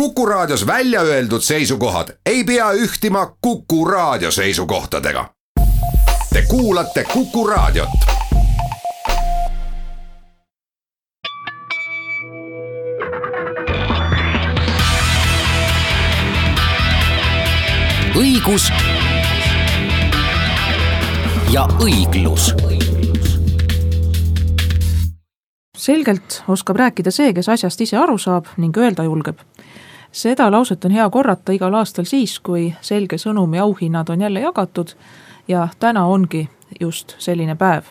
Kuku Raadios välja öeldud seisukohad ei pea ühtima Kuku Raadio seisukohtadega. Te kuulate Kuku Raadiot. õigus ja õiglus selgelt oskab rääkida see, kes asjast ise aru saab ning öelda julgeb. Seda lauset on hea korrata igal aastal siis, kui selge sõnum ja auhinnad on jälle jagatud ja täna ongi just selline päev.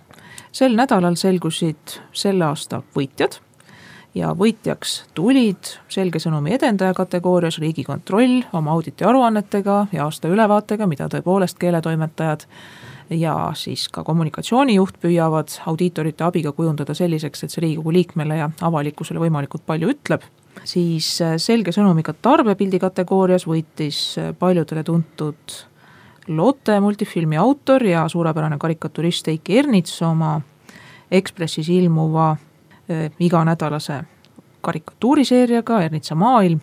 sel nädalal selgusid selle aasta võitjad ja võitjaks tulid selge sõnumi edendaja kategoorias Riigikontroll oma auditi aruannetega ja aasta ülevaatega, mida tõepoolest keeletoimetajad ja siis ka kommunikatsioonijuht püüavad audiitorite abiga kujundada selliseks, et see Riigikogu liikmele ja avalikkusele võimalikult palju ütleb, siis äh, selge sõnumiga tarbepildi kategoorias võitis äh, paljudele tuntud Lotte multifilmi autor ja suurepärane karikaturist Eiki Ernits oma Ekspressis ilmuva äh, iganädalase karikatuuriseeriaga Ernitsa maailm.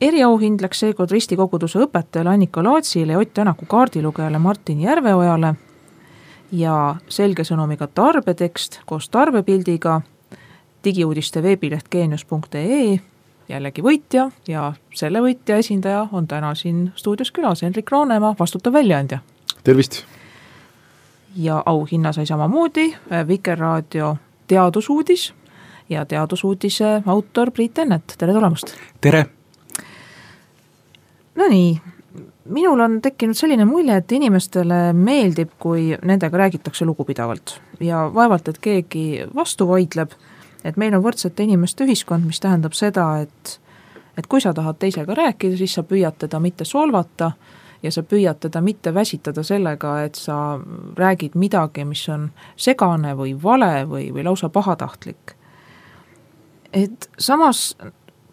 Eriauhind läks seekord ristikoguduse õpetajale Annika Laatsile ja Ott Tänaku kaardilugejale Martin Järveojale ja selge sõnumiga tarbetekst koos tarbepildiga digiuudiste veebileht geenius.ee jällegi võitja ja selle võitja esindaja on täna siin stuudios külas, Henrik Roonemaa, vastutav väljaandja. tervist! ja auhinna sai samamoodi Vikerraadio teadusuudis ja teadusuudise autor Priit Ennet, tere tulemast! tere! Nonii, minul on tekkinud selline mulje, et inimestele meeldib, kui nendega räägitakse lugupidavalt ja vaevalt, et keegi vastu vaidleb, et meil on võrdsete inimeste ühiskond, mis tähendab seda, et et kui sa tahad teisega rääkida, siis sa püüad teda mitte solvata ja sa püüad teda mitte väsitada sellega, et sa räägid midagi, mis on segane või vale või, või lausa pahatahtlik. et samas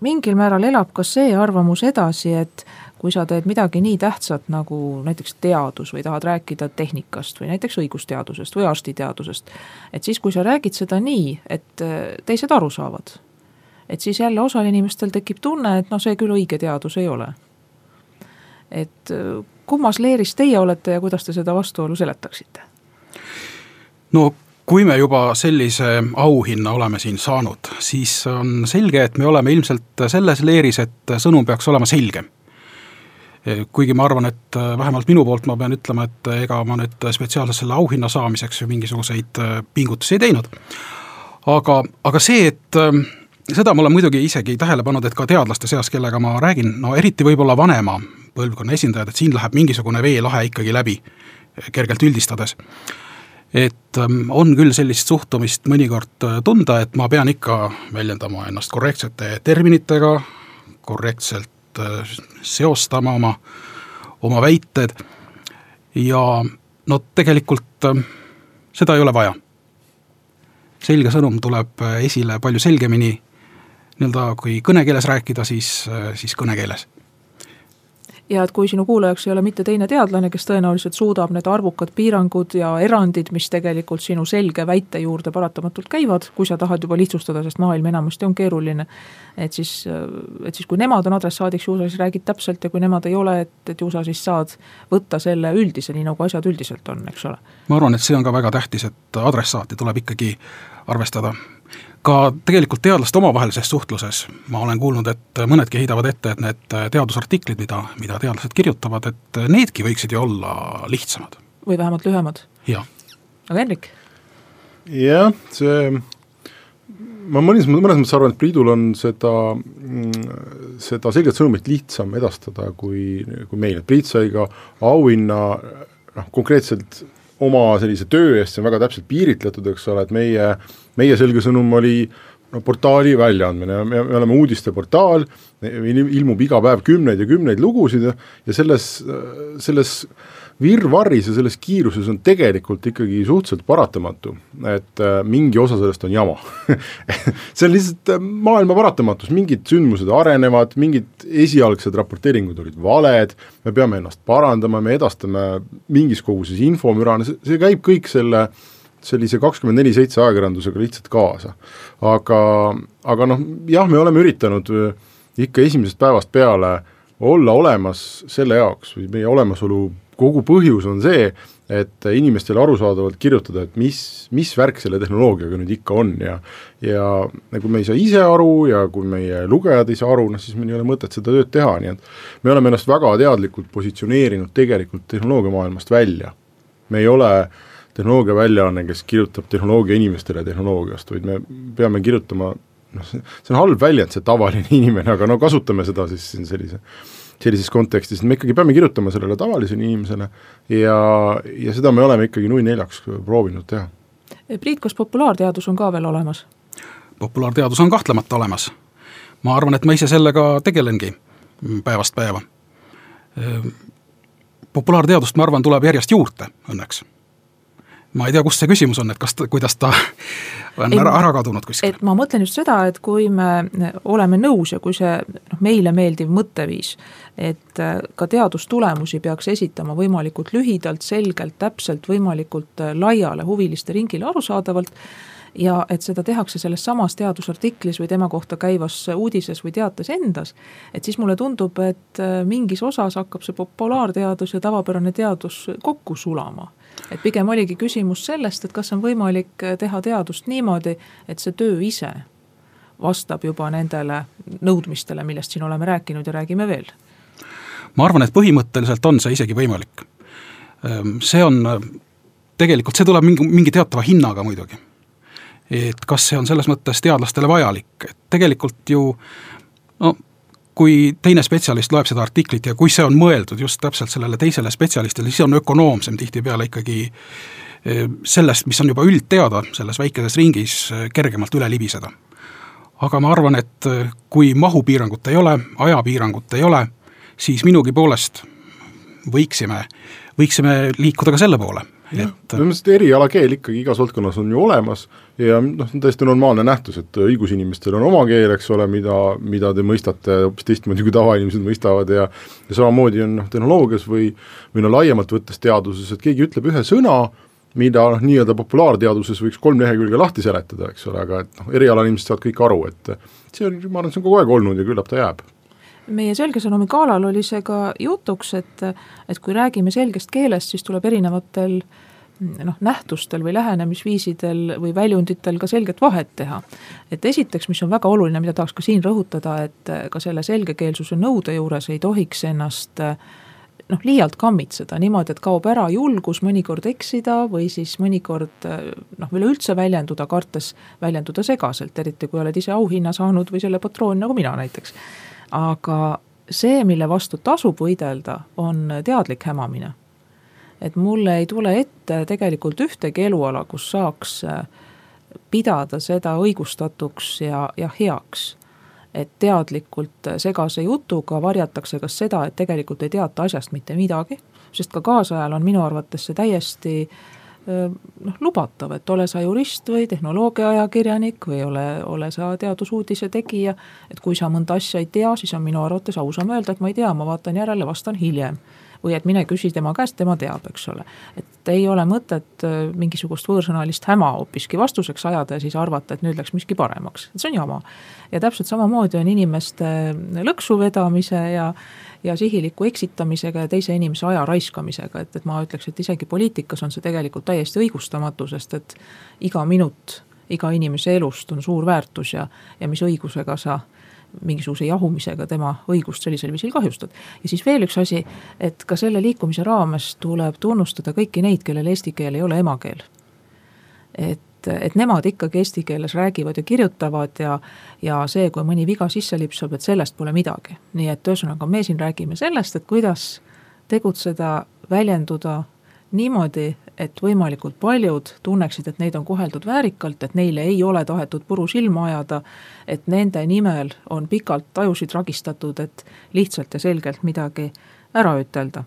mingil määral elab ka see arvamus edasi, et kui sa teed midagi nii tähtsat nagu näiteks teadus või tahad rääkida tehnikast või näiteks õigusteadusest või arstiteadusest, et siis, kui sa räägid seda nii, et äh, teised aru saavad, et siis jälle osal inimestel tekib tunne, et noh, see küll õige teadus ei ole. et äh, kummas leeris teie olete ja kuidas te seda vastuolu seletaksite? no kui me juba sellise auhinna oleme siin saanud, siis on selge, et me oleme ilmselt selles leeris, et sõnum peaks olema selgem kuigi ma arvan, et äh, vähemalt minu poolt ma pean ütlema, et äh, ega ma nüüd spetsiaalselt selle auhinna saamiseks ju mingisuguseid pingutusi ei teinud. aga, aga see, et seda ma olen muidugi isegi tähele pannud, et ka teadlaste seas, kellega ma räägin, no eriti võib-olla vanema põlvkonna esindajad, et siin läheb mingisugune veelahe ikkagi läbi, kergelt üldistades. et on küll sellist suhtumist mõnikord tunda, et ma pean ikka väljendama ennast korrektsete terminitega, korrektselt seostama oma, oma väited. Ja no tegelikult äh, seda ei ole vaja. selge sõnum tuleb äh, esile palju selgemini. Nii-öelda kui kõnekeeles rääkida, siis, siis kõnekeeles ja et kui sinu kuulajaks ei ole mitte teine teadlane, kes tõenäoliselt suudab need arvukad piirangud ja erandid, mis tegelikult sinu selge väite juurde paratamatult käivad, kui sa tahad juba lihtsustada, sest maailm enamasti on keeruline, et siis, et siis kui nemad on adressaadiks, ju sa siis räägid täpselt ja kui nemad ei ole, et, et ju sa siis saad võtta selle üldise, nii nagu asjad üldiselt on, eks ole. ma arvan, et see on ka väga tähtis, et adressaati tuleb ikkagi arvestada ka tegelikult teadlaste omavahelises suhtluses ma olen kuulnud, et mõnedki heidavad ette, et need teadusartiklid, mida, mida teadlased kirjutavad, et needki võiksid ju olla lihtsamad. või vähemalt lühemad. aga Henrik? jah, see, ma mõnes, mõnes mõttes arvan, et Priidul on seda, seda selget sõnumit lihtsam edastada kui, kui meil, et Priit sai ka auhinna noh, konkreetselt oma sellise töö eest, see on väga täpselt piiritletud, eks ole, et meie, meie selge sõnum oli no portaali väljaandmine, me, me oleme uudisteportaal, ilmub iga päev kümneid ja kümneid lugusid ja, selles, selles virvarris ja selles kiiruses on tegelikult ikkagi suhteliselt paratamatu, et äh, mingi osa sellest on jama see on lihtsalt äh, maailma paratamatus, mingid sündmused arenevad, mingid esialgsed raporteeringud olid valed, me peame ennast parandama, me edastame mingis koguses infomürana, see, see käib kõik selle sellise kakskümmend neli seitse ajakirjandusega lihtsalt kaasa. aga, aga noh, jah, me oleme üritanud äh, ikka esimesest päevast peale olla olemas selle jaoks või meie olemasolu kogu põhjus on see, et inimestele arusaadavalt kirjutada, et mis, mis värk selle tehnoloogiaga nüüd ikka on ja ja kui me ei saa ise aru ja kui meie lugejad ei saa aru, noh siis meil ei ole mõtet seda tööd teha, nii et me oleme ennast väga teadlikult positsioneerinud tegelikult tehnoloogiamaailmast välja. me ei ole tehnoloogia väljaanne, kes kirjutab tehnoloogia inimestele tehnoloogiast, vaid me peame kirjutama noh, see on halb väljend, see tavaline inimene, aga no kasutame seda siis siin sellise sellises kontekstis, et me ikkagi peame kirjutama sellele tavalisele inimesele ja, ja seda me oleme ikkagi nui neljaks proovinud teha. Priit, kas populaarteadus on ka veel olemas? populaarteadus on kahtlemata olemas. ma arvan, et ma ise sellega tegelengi päevast päeva. populaarteadust, ma arvan, tuleb järjest juurde õnneks ma ei tea, kust see küsimus on, et kas, kuidas ta on ei, ära, ära kadunud kuskile. et ma mõtlen just seda, et kui me oleme nõus ja kui see noh, meile meeldiv mõtteviis, et äh, ka teadustulemusi peaks esitama võimalikult lühidalt, selgelt, täpselt, võimalikult äh, laiale huviliste ringile arusaadavalt, ja et seda tehakse selles samas teadusartiklis või tema kohta käivas uudises või teates endas, et siis mulle tundub, et äh, mingis osas hakkab see populaarteadus ja tavapärane teadus kokku sulama et pigem oligi küsimus sellest, et kas on võimalik teha teadust niimoodi, et see töö ise vastab juba nendele nõudmistele, millest siin oleme rääkinud ja räägime veel. ma arvan, et põhimõtteliselt on see isegi võimalik. Ehm, see on, tegelikult see tuleb mingi, mingi teatava hinnaga muidugi. et kas see on selles mõttes teadlastele vajalik, et tegelikult ju no kui teine spetsialist loeb seda artiklit ja kui see on mõeldud just täpselt sellele teisele spetsialistile, siis on ökonoomsem tihtipeale ikkagi eh, sellest, mis on juba üldteada selles väikeses ringis, eh, kergemalt üle libiseda. aga ma arvan, et eh, kui mahupiirangut ei ole, ajapiirangut ei ole, siis minugi poolest võiksime, võiksime liikuda ka selle poole et minu meelest erialakeel ikkagi igas valdkonnas on ju olemas ja noh, see on täiesti normaalne nähtus, et õigusinimestel on oma keel, eks ole, mida, mida te mõistate hoopis teistmoodi, kui tavainimesed mõistavad ja ja samamoodi on noh, tehnoloogias või või no laiemalt võttes teaduses, et keegi ütleb ühe sõna, mida noh, nii-öelda populaarteaduses võiks kolm lehekülge lahti seletada, eks ole, aga et noh, erialainimesed saavad kõik aru, et see on, ma arvan, see on kogu aeg olnud ja küllap ta jääb meie Selge sõnumi galal oli see ka jutuks, et, et kui räägime selgest keelest, siis tuleb erinevatel noh, nähtustel või lähenemisviisidel või väljunditel ka selget vahet teha. et esiteks, mis on väga oluline, mida tahaks ka siin rõhutada, et ka selle selgekeelsuse nõude juures ei tohiks ennast noh, liialt kammitseda niimoodi, et kaob ära julgus mõnikord eksida või siis mõnikord noh, üleüldse väljenduda, kartes väljenduda segaselt, eriti kui oled ise auhinna saanud või selle patroon, nagu mina näiteks. Aga see, mille vastu tasub võidelda, on teadlik hämamine et mulle ei tule ette tegelikult ühtegi eluala, kus saaks äh, pidada seda õigustatuks ja, ja heaks. et teadlikult segase jutuga varjatakse kas seda, et tegelikult ei teata asjast mitte midagi, sest ka kaasajal on minu arvates see täiesti äh, noh, lubatav, et ole sa jurist või tehnoloogiaajakirjanik või ole, ole sa teadusuudise tegija, et kui sa mõnda asja ei tea, siis on minu arvates ausam öelda, et ma ei tea, ma vaatan järele, vastan hiljem või et mine küsi tema käest, tema teab, eks ole. et ei ole mõtet mingisugust võõrsõnalist häma hoopiski vastuseks ajada ja siis arvata, et nüüd läks miski paremaks, see on jama. ja täpselt samamoodi on inimeste lõksu vedamise ja ja sihiliku eksitamisega ja teise inimese aja raiskamisega, et, et ma ütleks, et isegi poliitikas on see tegelikult täiesti õigustamatu, sest et iga minut iga inimese elust on suur väärtus ja, ja mis õigusega sa mingisuguse jahumisega tema õigust sellisel viisil kahjustad. ja siis veel üks asi, et ka selle liikumise raames tuleb tunnustada kõiki neid, kellel eesti keel ei ole emakeel. et, et nemad ikkagi eesti keeles räägivad ja kirjutavad ja, ja see, kui mõni viga sisse lipsab, et sellest pole midagi. nii et ühesõnaga, me siin räägime sellest, et kuidas tegutseda, väljenduda niimoodi, et võimalikult paljud tunneksid, et neid on koheldud väärikalt, et neile ei ole tahetud puru silma ajada, et nende nimel on pikalt ajusid ragistatud, et lihtsalt ja selgelt midagi ära ütelda.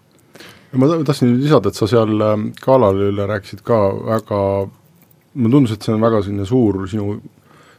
ma tahtsin lisada, et sa seal galal ähm, üle rääkisid ka väga, mulle tundus, et see on väga selline suur sinu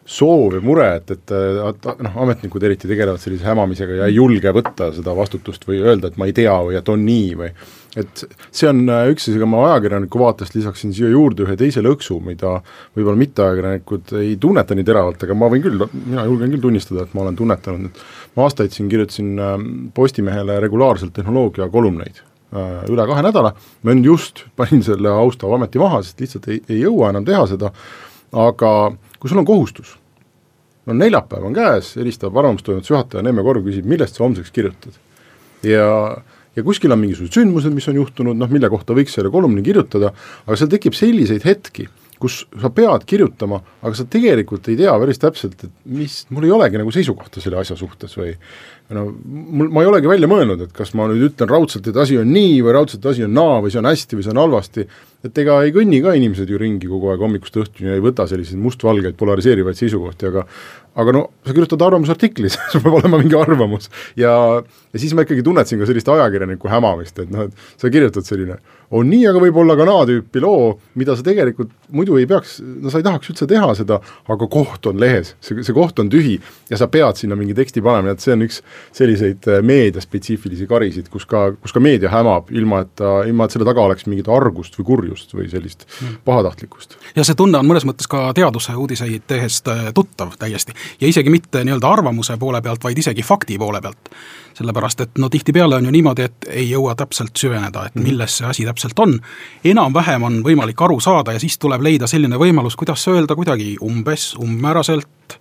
soov ja mure, et, et, et noh, ametnikud eriti tegelevad sellise hämamisega ja ei julge võtta seda vastutust või öelda, et ma ei tea või et on nii või et see on äh, üks asi, aga ma ajakirjaniku vaatest lisaksin siia juurde ühe teise lõksu, mida võib-olla mitteajakirjanikud ei tunneta nii teravalt, aga ma võin küll, mina julgen küll tunnistada, et ma olen tunnetanud, et ma aastaid siin kirjutasin ähm, Postimehele regulaarselt tehnoloogia kolumneid. äh, üle kahe nädala, ma nüüd just panin selle austava ameti maha, sest lihtsalt ei, ei jõua enam teha seda, aga kui sul on kohustus, no neljapäev on käes, helistab arvamustoimetuse juhataja Neeme Korv, küsib, millest sa homseks kirjutad. ja ja kuskil on mingisugused sündmused, mis on juhtunud, noh mille kohta võiks selle kolumni kirjutada, aga seal tekib selliseid hetki, kus sa pead kirjutama, aga sa tegelikult ei tea päris täpselt, et mis, mul ei olegi nagu seisukohta selle asja suhtes või no mul, ma ei olegi välja mõelnud, et kas ma nüüd ütlen raudselt, et asi on nii või raudselt asi on naa või see on hästi või see on halvasti, et ega ei kõnni ka inimesed ju ringi kogu aeg hommikust õhtuni ei võta selliseid mustvalgeid polariseerivaid seisukohti, aga aga no sa kirjutad arvamusartikli sul peab olema mingi arvamus. Ja, ja siis ma ikkagi tunnetasin ka sellist ajakirjaniku hämamist, et noh, et sa kirjutad selline on nii, aga võib olla ka naa tüüpi loo, mida sa tegelikult muidu ei peaks, no sa ei tahaks üldse teha seda, aga koht on lehes, see, see koht on tühi ja sa pead sinna mingi teksti panema, et see on üks selliseid äh, meediaspetsiifilisi karisid, kus ka, kus ka meedia hämab, ilma et ta, ilma et selle taga oleks mingit argust või kurjust või sellist mm. pahatahtlikkust. ja see tunne on mõnes mõttes ka teaduse uudiseid tehes tuttav täiesti ja isegi mitte nii-öelda arvamuse poole pealt, vaid isegi fakti poole pealt sellepärast et no tihtipeale on ju niimoodi, et ei jõua täpselt süveneda, et mhm. milles see asi täpselt on. enam-vähem on võimalik aru saada ja siis tuleb leida selline võimalus, kuidas öelda kuidagi umbes, umbmääraselt,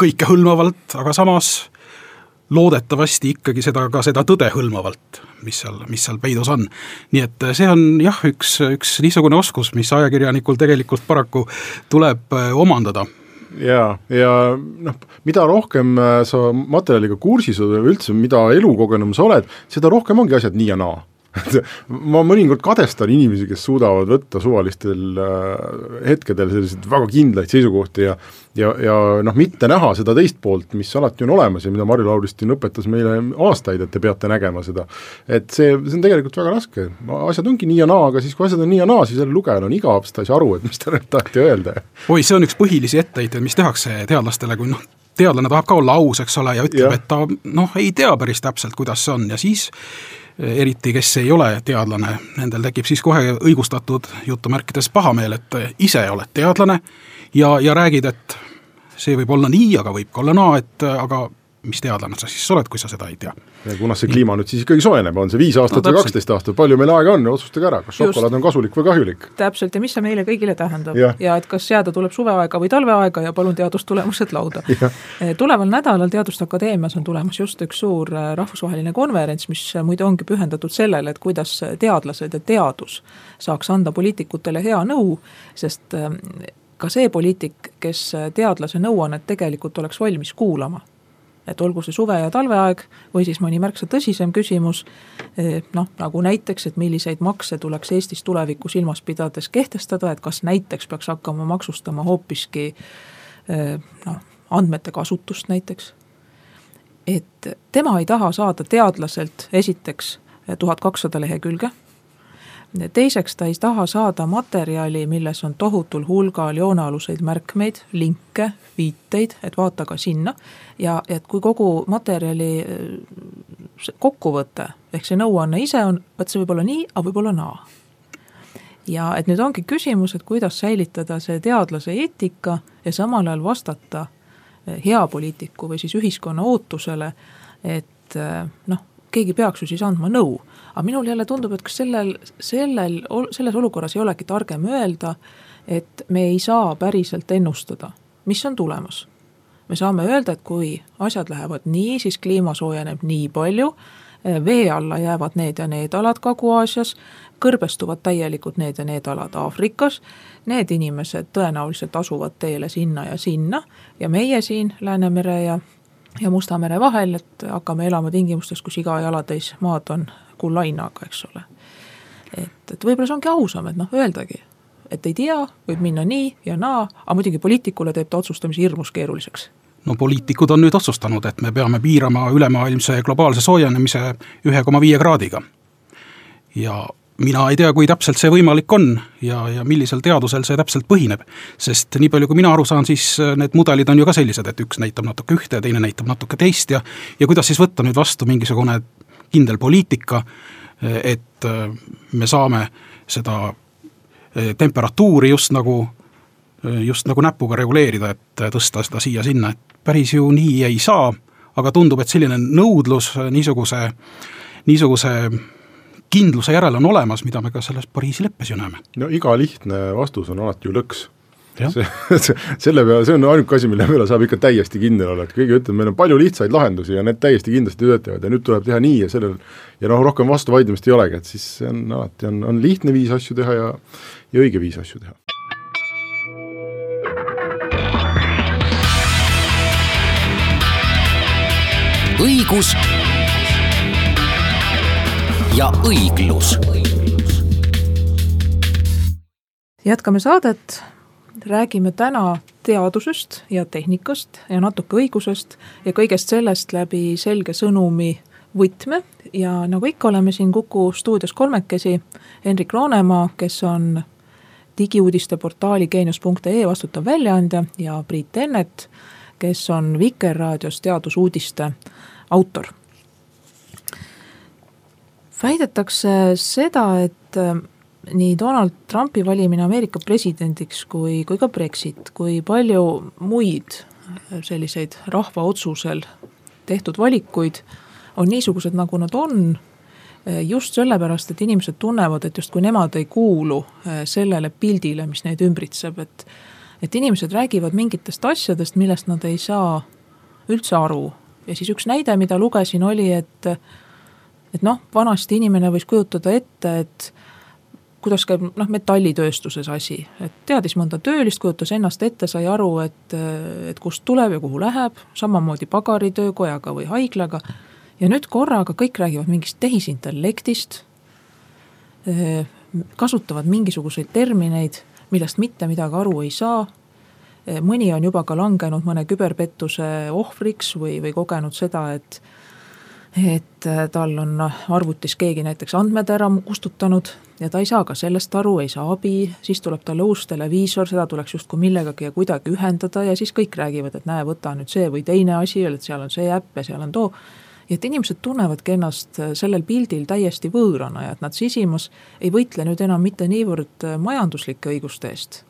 kõikehõlmavalt, aga samas loodetavasti ikkagi seda, ka seda tõde hõlmavalt, mis seal, mis seal peidus on. nii et see on jah, üks, üks niisugune oskus, mis ajakirjanikul tegelikult paraku tuleb äh, omandada jaa, ja noh, mida rohkem äh, sa materjaliga kursis oled või üldse, mida elukogenum sa oled, seda rohkem ongi asjad nii ja naa ma mõnikord kadestan inimesi, kes suudavad võtta suvalistel äh, hetkedel selliseid väga kindlaid seisukohti ja ja, ja noh, mitte näha seda teist poolt, mis alati on olemas ja mida Marju Lauristin õpetas meile aastaid, et te peate nägema seda. et see, see on tegelikult väga raske, asjad ongi nii ja naa, aga siis, kui asjad on nii ja naa, siis jälle lugejal on igav, sest ta ei saa aru, et mis ta nüüd taheti öelda. oi, see on üks põhilisi etteheiteid, mis tehakse teadlastele, kui noh, teadlane tahab ka olla aus, eks ole, ja ütleb, et ta noh, ei tea päris täpselt, kuidas see on ja siis eriti kes ei ole teadlane, nendel tekib siis kohe õigustatud jutumärkides pahameel, et ise oled teadlane ja, ja räägid, et see võib olla nii, aga võib ka olla naa, et aga mis teadlane sa siis oled, kui sa seda ei tea. ja kunas see kliima nüüd siis ikkagi soojeneb, on see viis aastat no, või kaksteist aastat, palju meil aega on, otsustage ära, kas šokolaad on kasulik või kahjulik. täpselt, ja mis see meile kõigile tähendab ja, ja et kas jääda tuleb suveaega või talveaega ja palun teadustulemused lauda. Eh, tuleval nädalal Teaduste Akadeemias on tulemas just üks suur eh, rahvusvaheline konverents, mis eh, muide ongi pühendatud sellele, et kuidas teadlased ja teadus saaks anda poliitikutele hea nõu, sest ka see poliitik, kes teadlase nõuannet tegelikult oleks valmis kuulama et olgu see suve- ja talveaeg või siis mõni märksa tõsisem küsimus, eh, noh, nagu näiteks, et milliseid makse tuleks Eestis tulevikku silmas pidades kehtestada, et kas näiteks peaks hakkama maksustama hoopiski eh, noh, andmete kasutust näiteks. et tema ei taha saada teadlaselt esiteks tuhat kakssada lehekülge teiseks ta ei taha saada materjali, milles on tohutul hulgal joonealuseid märkmeid, linke, viiteid, et vaata ka sinna. ja et kui kogu materjali kokkuvõte ehk see nõuanne ise on, vot see võib olla nii, aga võib olla naa. ja et nüüd ongi küsimus, et kuidas säilitada see teadlase eetika ja samal ajal vastata hea poliitiku või siis ühiskonna ootusele, et noh, keegi peaks ju siis andma nõu aga minul jälle tundub, et kas sellel, sellel, selles olukorras ei olegi targem öelda, et me ei saa päriselt ennustada, mis on tulemas. me saame öelda, et kui asjad lähevad nii, siis kliima soojeneb nii palju, vee alla jäävad need ja need alad Kagu-Aasias, kõrbestuvad täielikult need ja need alad Aafrikas, need inimesed tõenäoliselt asuvad teele sinna ja sinna ja meie siin Läänemere ja ja Musta mere vahel, et hakkame elama tingimustes, kus iga jalatäis maad on kulainaga, eks ole. et, et võib-olla see ongi ausam, et noh, öeldagi, et ei tea, võib minna nii ja naa, aga muidugi poliitikule teeb ta otsustamise hirmus keeruliseks no poliitikud on nüüd otsustanud, et me peame piirama ülemaailmse globaalse soojenemise ühe koma viie kraadiga. ja mina ei tea, kui täpselt see võimalik on ja, ja millisel teadusel see täpselt põhineb. sest nii palju, kui mina aru saan, siis äh, need mudelid on ju ka sellised, et üks näitab natuke ühte, teine näitab natuke teist ja ja kuidas siis võtta nüüd vastu mingisugune kindel poliitika, äh, et äh, me saame seda temperatuuri just nagu, just nagu näpuga reguleerida, et tõsta seda siia-sinna, et päris ju nii ei saa, aga tundub, et selline nõudlus niisuguse, niisuguse kindluse järele on olemas, mida me ka selles Pariisi leppes ju näeme. no iga lihtne vastus on alati ju lõks. see, see, selle peale, see on ainuke asi, mille peale saab ikka täiesti kindel olla, et keegi ütleb, meil on palju lihtsaid lahendusi ja need täiesti kindlasti töötavad ja nüüd tuleb teha nii ja sellel ja noh, rohkem vastuvaidlemist ei olegi, et siis see on alati, on, on lihtne viis asju teha ja ja õige viis asju teha. õigus ja õiglus. jätkame saadet, räägime täna teadusest ja tehnikast ja natuke õigusest ja kõigest sellest läbi selge sõnumi võtme. Ja nagu ikka, oleme siin Kuku stuudios kolmekesi, Henrik Roonemaa, kes on digiuudiste portaali geenius.ee vastutav väljaandja ja Priit Tennet, kes on Vikerraadios teadusuudiste autor väidetakse seda, et äh, nii Donald Trumpi valimine Ameerika presidendiks kui, kui ka Brexit, kui palju muid äh, selliseid rahva otsusel tehtud valikuid on niisugused, nagu nad on, äh, just sellepärast, et inimesed tunnevad, et justkui nemad ei kuulu sellele pildile, mis neid ümbritseb, et et inimesed räägivad mingitest asjadest, millest nad ei saa üldse aru. ja siis üks näide, mida lugesin, oli, et et noh, vanasti inimene võis kujutada ette, et kuidas käib noh, metallitööstuses asi, et teadis mõnda töölist, kujutas ennast ette, sai aru, et, et kust tuleb ja kuhu läheb, samamoodi pagaritöökojaga või haiglaga. ja nüüd korraga kõik räägivad mingist tehisintellektist, kasutavad mingisuguseid termineid, millest mitte midagi aru ei saa. mõni on juba ka langenud mõne küberpettuse ohvriks või, või kogenud seda, et et äh, tal on arvutis keegi näiteks andmed ära kustutanud ja ta ei saa ka sellest aru, ei saa abi, siis tuleb talle uus televiisor, seda tuleks justkui millegagi ja kuidagi ühendada ja siis kõik räägivad, et näe, võta nüüd see või teine asi, et seal on see äpp ja seal on too. ja et inimesed tunnevadki ennast äh, sellel pildil täiesti võõrana ja et nad sisimas ei võitle nüüd enam mitte niivõrd äh, majanduslike õiguste eest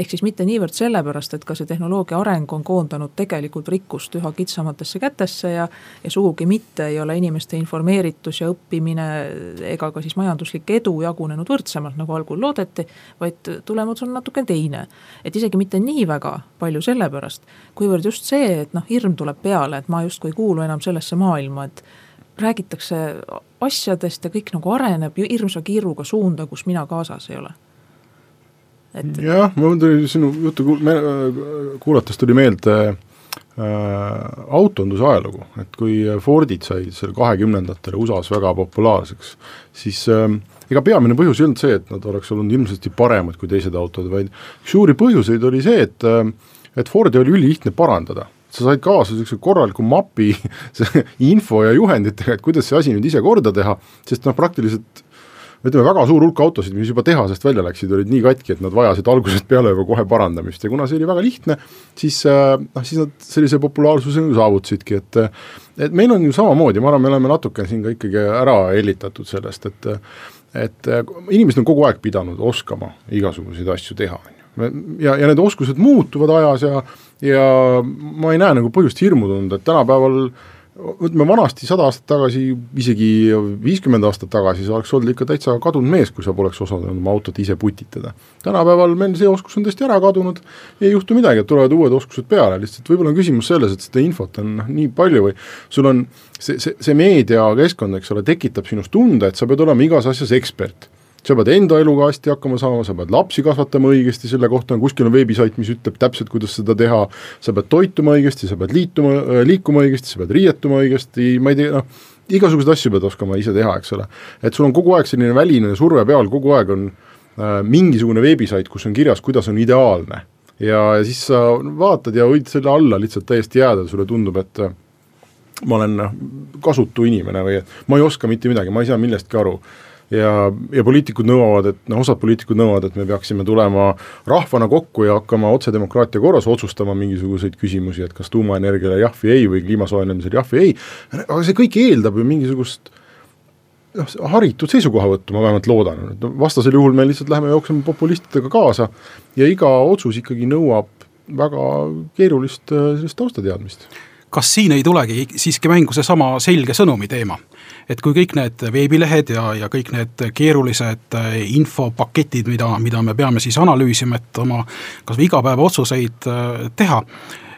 ehk siis mitte niivõrd sellepärast, et ka see tehnoloogia areng on koondanud tegelikult rikkust üha kitsamatesse kätesse ja ja sugugi mitte ei ole inimeste informeeritus ja õppimine ega ka siis majanduslik edu jagunenud võrdsemalt, nagu algul loodeti, vaid tulemus on natuke teine. et isegi mitte nii väga palju sellepärast, kuivõrd just see, et noh, hirm tuleb peale, et ma justkui ei kuulu enam sellesse maailma, et räägitakse asjadest ja kõik nagu areneb hirmsa kiiruga suunda, kus mina kaasas ei ole et jah, mul tuli sinu juttu kuulates tuli meelde äh, autonduse ajalugu, et kui Fordid said seal kahekümnendatel USA-s väga populaarseks, siis äh, ega peamine põhjus ei olnud see, et nad oleks olnud ilmsesti paremad kui teised autod, vaid üks suuri põhjuseid oli see, et äh, et Fordi oli ülilihtne parandada. Sa said kaasa niisuguse korraliku mapi info ja juhenditega, et kuidas see asi nüüd ise korda teha, sest noh, praktiliselt ütleme, väga suur hulk autosid, mis juba tehasest välja läksid, olid nii katki, et nad vajasid algusest peale juba kohe parandamist ja kuna see oli väga lihtne, siis äh, noh, siis nad sellise populaarsuse saavutasidki, et et meil on ju samamoodi, ma arvan, me oleme natuke siin ka ikkagi ära hellitatud sellest, et et inimesed on kogu aeg pidanud oskama igasuguseid asju teha, on ju. ja, ja need oskused muutuvad ajas ja ja ma ei näe nagu põhjust hirmu tunda, et tänapäeval äh, ütleme vanasti sada aastat tagasi, isegi viiskümmend aastat tagasi, sa oleks olnud ikka täitsa kadunud mees, kui sa poleks osanud oma autot ise putitada. tänapäeval meil see oskus on tõesti ära kadunud, ei juhtu midagi, et tulevad uued oskused peale, lihtsalt võib-olla on küsimus selles, et seda infot on noh, nii palju või sul on see, see, see meediakeskkond, eks ole, tekitab sinust tunde, et sa pead olema igas asjas ekspert sa pead enda eluga hästi hakkama saama, sa pead lapsi kasvatama õigesti, selle kohta on kuskil on veebisait, mis ütleb täpselt, kuidas seda teha, sa pead toituma õigesti, sa pead liituma, äh, liikuma õigesti, sa pead riietuma õigesti, ma ei tea, noh, igasuguseid asju pead oskama ise teha, eks ole. et sul on kogu aeg selline väline surve peal, kogu aeg on äh, mingisugune veebisait, kus on kirjas, kuidas on ideaalne. ja, ja siis sa vaatad ja võid selle alla lihtsalt täiesti jääda, sulle tundub, et äh, ma olen noh, kasutu inimene või et ma ei oska mitte midagi, ma ei saa millestki aru ja, ja poliitikud nõuavad, et noh, osad poliitikud nõuavad, et me peaksime tulema rahvana kokku ja hakkama otsedemokraatia korras otsustama mingisuguseid küsimusi, et kas tuumaenergiale jah või ei või kliima soojenemisele jah või ei, aga see kõik eeldab ju mingisugust noh, haritud seisukohavõttu, ma vähemalt loodan, et vastasel juhul me lihtsalt läheme jookseme populistidega kaasa ja iga otsus ikkagi nõuab väga keerulist äh, sellist taustateadmist. Kas siin ei tulegi siiski mängu seesama selge sõnumi teema? Et kui kõik need veebilehed ja, ja kõik need keerulised äh, infopaketid, mida, mida me peame siis analüüsima, et oma kas või igapäevaotsuseid äh, teha,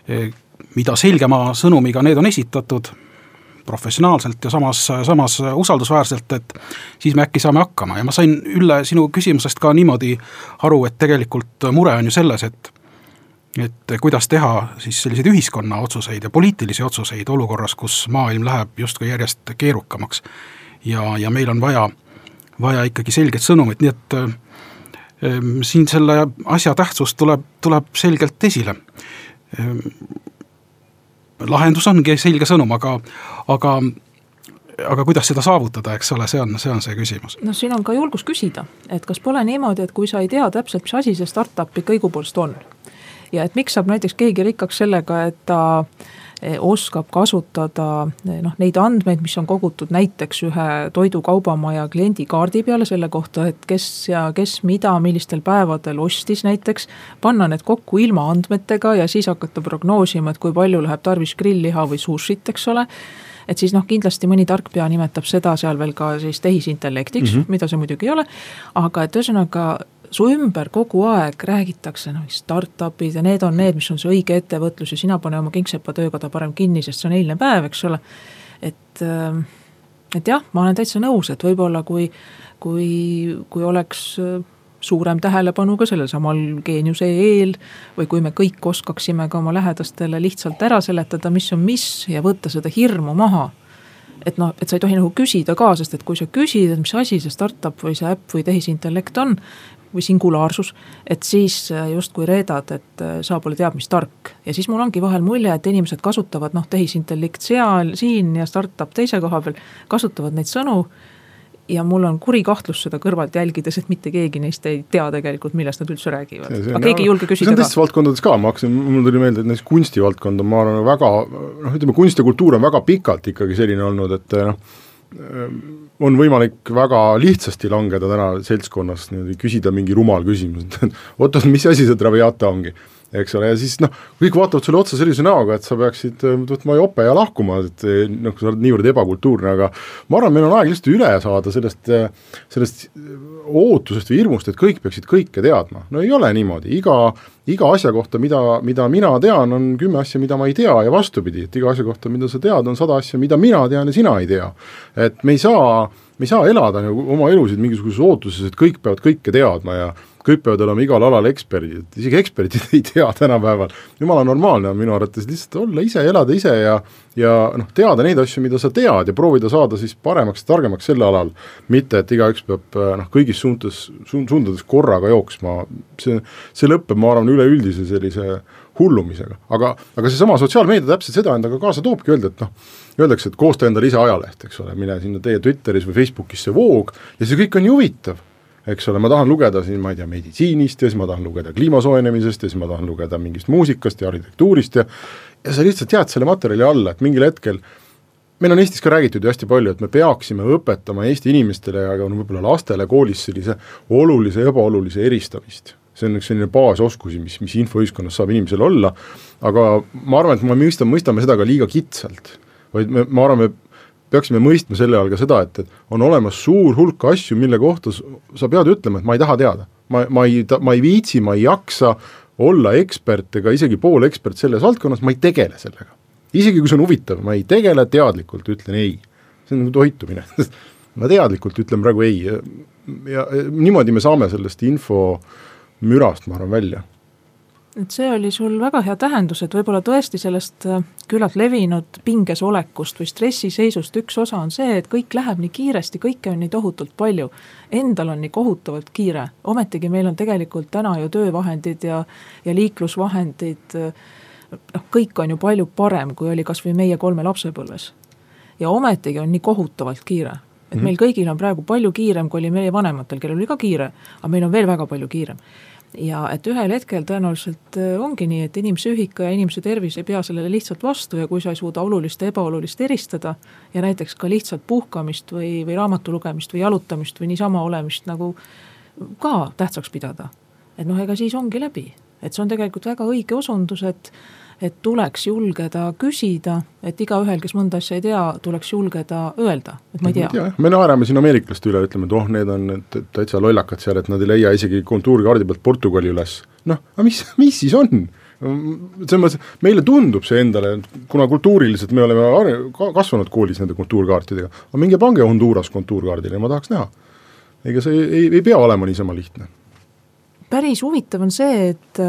äh, mida selgema sõnumiga need on esitatud, professionaalselt ja samas, samas usaldusväärselt, et siis me äkki saame hakkama. Ja ma sain, Ülle, sinu küsimusest ka niimoodi aru, et tegelikult mure on ju selles, et et kuidas teha siis selliseid ühiskonna otsuseid ja poliitilisi otsuseid olukorras, kus maailm läheb justkui järjest keerukamaks. ja, ja meil on vaja, vaja ikkagi selget sõnumit, nii et äh, siin selle asja tähtsus tuleb, tuleb selgelt esile äh,. lahendus ongi selge sõnum, aga, aga aga kuidas seda saavutada, eks ole, see on, see on see küsimus. noh, siin on ka julgus küsida, et kas pole niimoodi, et kui sa ei tea täpselt, mis asi see startup ikka õigupoolest on ja et miks saab näiteks keegi rikkaks sellega, et ta eh, oskab kasutada eh, noh, neid andmeid, mis on kogutud näiteks ühe toidukaubamaja kliendikaardi peale selle kohta, et kes ja kes mida, millistel päevadel ostis näiteks. panna need kokku ilma andmetega ja siis hakata prognoosima, et kui palju läheb tarvis grill-liha või sushit, eks ole et siis noh, kindlasti mõni tarkpea nimetab seda seal veel ka siis tehisintellektiks mm, -hmm. mida see muidugi ei ole. aga et ühesõnaga su ümber kogu aeg räägitakse, noh, startup'id ja need on need, mis on see õige ettevõtlus ja sina pane oma kingsepa töökoda parem kinni, sest see on eilne päev, eks ole. et, ähm, et jah, ma olen täitsa nõus, et võib-olla kui, kui, kui oleks äh, suurem tähelepanu ka sellel samal geeniuse eel või kui me kõik oskaksime ka oma lähedastele lihtsalt ära seletada, mis on mis ja võtta seda hirmu maha et noh, et sa ei tohi nagu küsida ka, sest et kui sa küsid, et mis asi see startup või see äpp või tehisintellekt on, või singulaarsus, et siis äh, justkui reedad, et äh, sa pole teab mis tark. ja siis mul ongi vahel mulje, et inimesed kasutavad noh, tehisintellekt seal, siin ja startup teise koha peal, kasutavad neid sõnu ja mul on kuri kahtlus seda kõrvalt jälgides, et mitte keegi neist ei tea tegelikult, millest nad üldse räägivad. aga keegi ei julge küsida ka. see on teistes valdkondades ka, ma hakkasin, mul tuli meelde, et näiteks kunstivaldkond on, ma arvan, väga noh, ütleme kunst ja kultuur on väga pikalt ikkagi selline olnud, et noh, on võimalik väga lihtsasti langeda täna seltskonnas niimoodi, küsida mingi rumal küsimus, et oot-oot, mis asi see Traviata ongi eks ole, ja siis noh, kõik vaatavad sulle otsa sellise näoga, et sa peaksid äh, võtma jope ja lahkuma, et äh, noh, sa oled niivõrd ebakultuurne, aga ma arvan, meil on aeg lihtsalt üle saada sellest, äh, sellest ootusest või hirmust, et kõik peaksid kõike teadma, no ei ole niimoodi, iga, iga asja kohta, mida, mida mina tean, on kümme asja, mida ma ei tea ja vastupidi, et iga asja kohta, mida sa tead, on sada asja, mida mina tean ja sina ei tea. et me ei saa, me ei saa elada nagu oma elusid mingisuguses ootuses, et kõik peavad kõike teadma ja kõik peavad olema igal alal eksperdid, isegi eksperdid ei tea tänapäeval, jumala normaalne on minu arvates lihtsalt olla ise, elada ise ja ja noh, teada neid asju, mida sa tead ja proovida saada siis paremaks, targemaks sel alal, mitte et igaüks peab noh, kõigis suuntes, suundades korraga jooksma, see, see lõpeb, ma arvan, üleüldise sellise hullumisega, aga, aga seesama sotsiaalmeedia täpselt seda endaga kaasa toobki, öelda, et noh, öeldakse, et koosta endale ise ajaleht, eks ole, mine sinna teie Twitteris või Facebookis see voog ja see kõik on ju huvitav eks ole, ma tahan lugeda siin, ma ei tea, meditsiinist ja siis ma tahan lugeda kliima soojenemisest ja siis ma tahan lugeda mingist muusikast ja arhitektuurist ja ja sa lihtsalt jääd selle materjali alla, et mingil hetkel meil on Eestis ka räägitud ju hästi palju, et me peaksime õpetama Eesti inimestele ja ka võib-olla lastele koolis sellise olulise ja ebaolulise eristamist. see on üks selline baasoskusi, mis, mis infoühiskonnas saab inimesel olla, aga ma arvan, et me mõistame, mõistame seda ka liiga kitsalt. vaid me, ma arvan, me peaksime mõistma selle all ka seda, et, et on olemas suur hulk asju, mille kohta sa pead ütlema, et ma ei taha teada. ma, ma ei, ma ei viitsi, ma ei jaksa olla ekspert ega isegi poolekspert selles valdkonnas, ma ei tegele sellega. isegi kui see on huvitav, ma ei tegele teadlikult, ütlen ei. see on nagu toitumine ma teadlikult ütlen praegu ei ja, ja niimoodi me saame sellest infomürast, ma arvan, välja et see oli sul väga hea tähendus, et võib-olla tõesti sellest äh, küllalt levinud pinges olekust või stressiseisust üks osa on see, et kõik läheb nii kiiresti, kõike on nii tohutult palju. Endal on nii kohutavalt kiire, ometigi meil on tegelikult täna ju töövahendid ja, ja liiklusvahendid, noh, kõik on ju palju parem, kui oli kas või meie kolme lapsepõlves. ja ometigi on nii kohutavalt kiire et meil kõigil on praegu palju kiirem, kui oli meie vanematel, kellel oli ka kiire, aga meil on veel väga palju kiirem. Ja et ühel hetkel tõenäoliselt äh, ongi nii, et inimese ühika ja inimese tervis ei pea sellele lihtsalt vastu ja kui sa ei suuda olulist ja ebaolulist eristada ja näiteks ka lihtsalt puhkamist või, või raamatu lugemist või jalutamist või niisama olemist nagu ka tähtsaks pidada, et noh, ega siis ongi läbi. et see on tegelikult väga õige osundus, et et tuleks julgeda küsida, et igaühel, kes mõnda asja ei tea, tuleks julgeda öelda, et ma ei tea. me naerame siin ameeriklaste üle, ütleme, et oh, need on täitsa lollakad seal, et nad ei leia isegi kontuurkaardi pealt Portugali üles. noh, aga mis, mis siis on? selles mõttes, meile tundub see endale, kuna kultuuriliselt me oleme kasvanud koolis nende kontuurkaartidega, aga minge pange Honduras kontuurkaardile, ma tahaks näha. ega see ei, ei, ei pea olema niisama lihtne. päris huvitav on see, et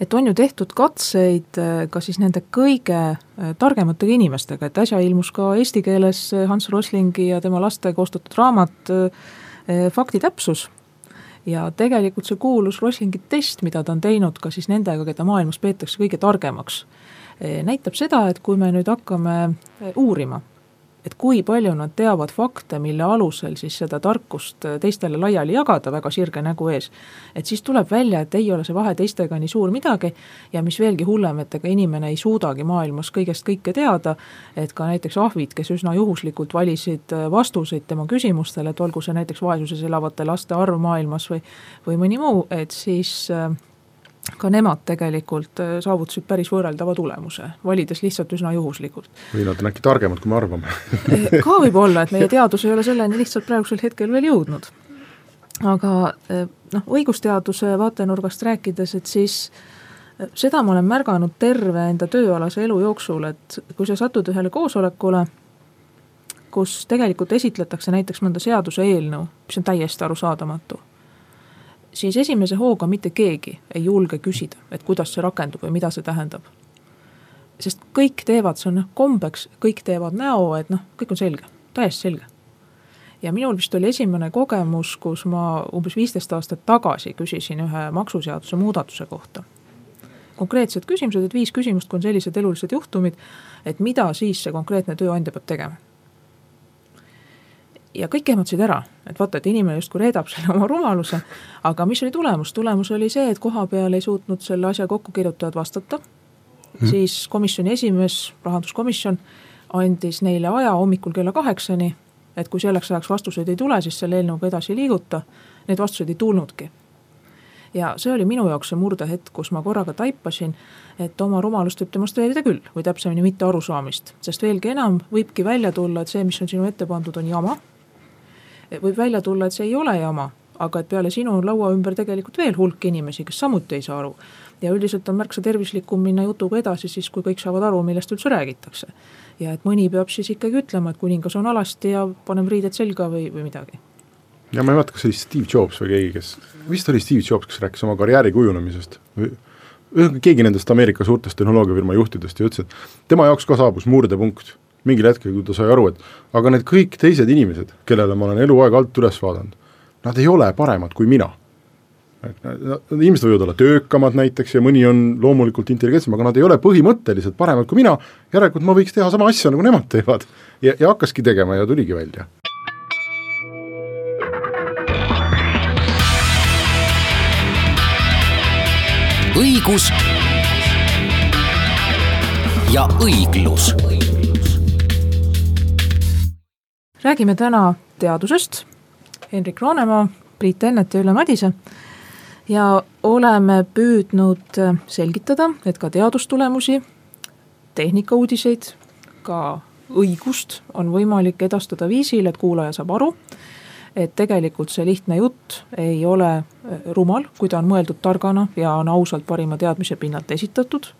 et on ju tehtud katseid äh, ka siis nende kõige äh, targematega inimestega, et äsja ilmus ka eesti keeles äh, Hans Roslingi ja tema laste koostatud raamat Faktitäpsus ja tegelikult see kuulus Roslingi test, mida ta on teinud ka siis nendega, keda maailmas peetakse kõige targemaks, näitab seda, et kui me nüüd hakkame uurima, et kui palju nad teavad fakte, mille alusel siis seda tarkust äh, teistele laiali jagada väga sirge nägu ees, et siis tuleb välja, et ei ole see vahe teistega nii suur midagi ja mis veelgi hullem, et ega inimene ei suudagi maailmas kõigest kõike teada, et ka näiteks ahvid, kes üsna juhuslikult valisid äh, vastuseid tema küsimustele, et olgu see näiteks vaesuses elavate laste arv maailmas või, või mõni muu, et siis äh, ka nemad tegelikult äh, saavutasid päris võrreldava tulemuse, valides lihtsalt üsna juhuslikult. või nad on äkki targemad, kui me arvame äh, ka võib olla, et meie teadus ei ole selleni lihtsalt praegusel hetkel veel jõudnud. aga äh, noh, õigusteaduse vaatenurgast rääkides, et siis seda ma olen märganud terve enda tööalase elu jooksul, et kui sa satud ühele koosolekule, kus tegelikult esitletakse näiteks mõnda seaduseelnõu, mis on täiesti arusaadamatu siis esimese hooga mitte keegi ei julge küsida, et kuidas see rakendub või mida see tähendab. sest kõik teevad, see on noh kombeks, kõik teevad näo, et noh, kõik on selge, täiesti selge. ja minul vist oli esimene kogemus, kus ma umbes viisteist aastat tagasi küsisin ühe maksuseaduse muudatuse kohta. konkreetsed küsimused, et viis küsimust, kui on sellised elulised juhtumid, et mida siis see konkreetne tööandja peab tegema ja kõik ehmatasid ära, et vaata, et inimene justkui reedab selle oma rumaluse, aga mis oli tulemus, tulemus oli see, et koha peal ei suutnud selle asja kokkukirjutajad vastata mm., siis komisjoni esimees, rahanduskomisjon, andis neile aja hommikul kella kaheksani, et kui selleks ajaks vastuseid ei tule, siis selle eelnõuga edasi ei liiguta, neid vastuseid ei tulnudki. ja see oli minu jaoks see murdehetk, kus ma korraga taipasin, et oma rumalust võib demonstreerida küll, või täpsemini mitte arusaamist, sest veelgi enam võibki välja tulla, et see, mis on sinu ette pandud, on jama võib välja tulla, et see ei ole jama, aga et peale sinu on laua ümber tegelikult veel hulk inimesi, kes samuti ei saa aru. ja üldiselt on märksa tervislikum minna jutuga edasi siis, kui kõik saavad aru, millest üldse räägitakse. ja et mõni peab siis ikkagi ütlema, et kuningas on alasti ja paneme riided selga või, või midagi. ja ma ei mäleta, kas see oli Steve Jobs või keegi, kes, vist oli Steve Jobs, kes rääkis oma karjääri kujunemisest või ühesõnaga keegi nendest Ameerika suurtest tehnoloogiafirma juhtidest ja ütles, et tema jaoks ka saabus murdepunkt mingil hetkel, kui ta sai aru, et aga need kõik teised inimesed, kellele ma olen eluaeg alt üles vaadanud, nad ei ole paremad kui mina. inimesed võivad olla töökamad näiteks ja mõni on loomulikult intelligentsem, aga nad ei ole põhimõtteliselt paremad kui mina, järelikult ma võiks teha sama asja, nagu nemad teevad. ja, ja hakkaski tegema ja tuligi välja. õigus ja õiglus räägime täna teadusest, Henrik Roonemaa, Priit Ennet ja Ülle Madise ja oleme püüdnud selgitada, et ka teadustulemusi, tehnikauudiseid, ka õigust on võimalik edastada viisil, et kuulaja saab aru, et tegelikult see lihtne jutt ei ole rumal, kui ta on mõeldud targana ja on ausalt parima teadmise pinnalt esitatud.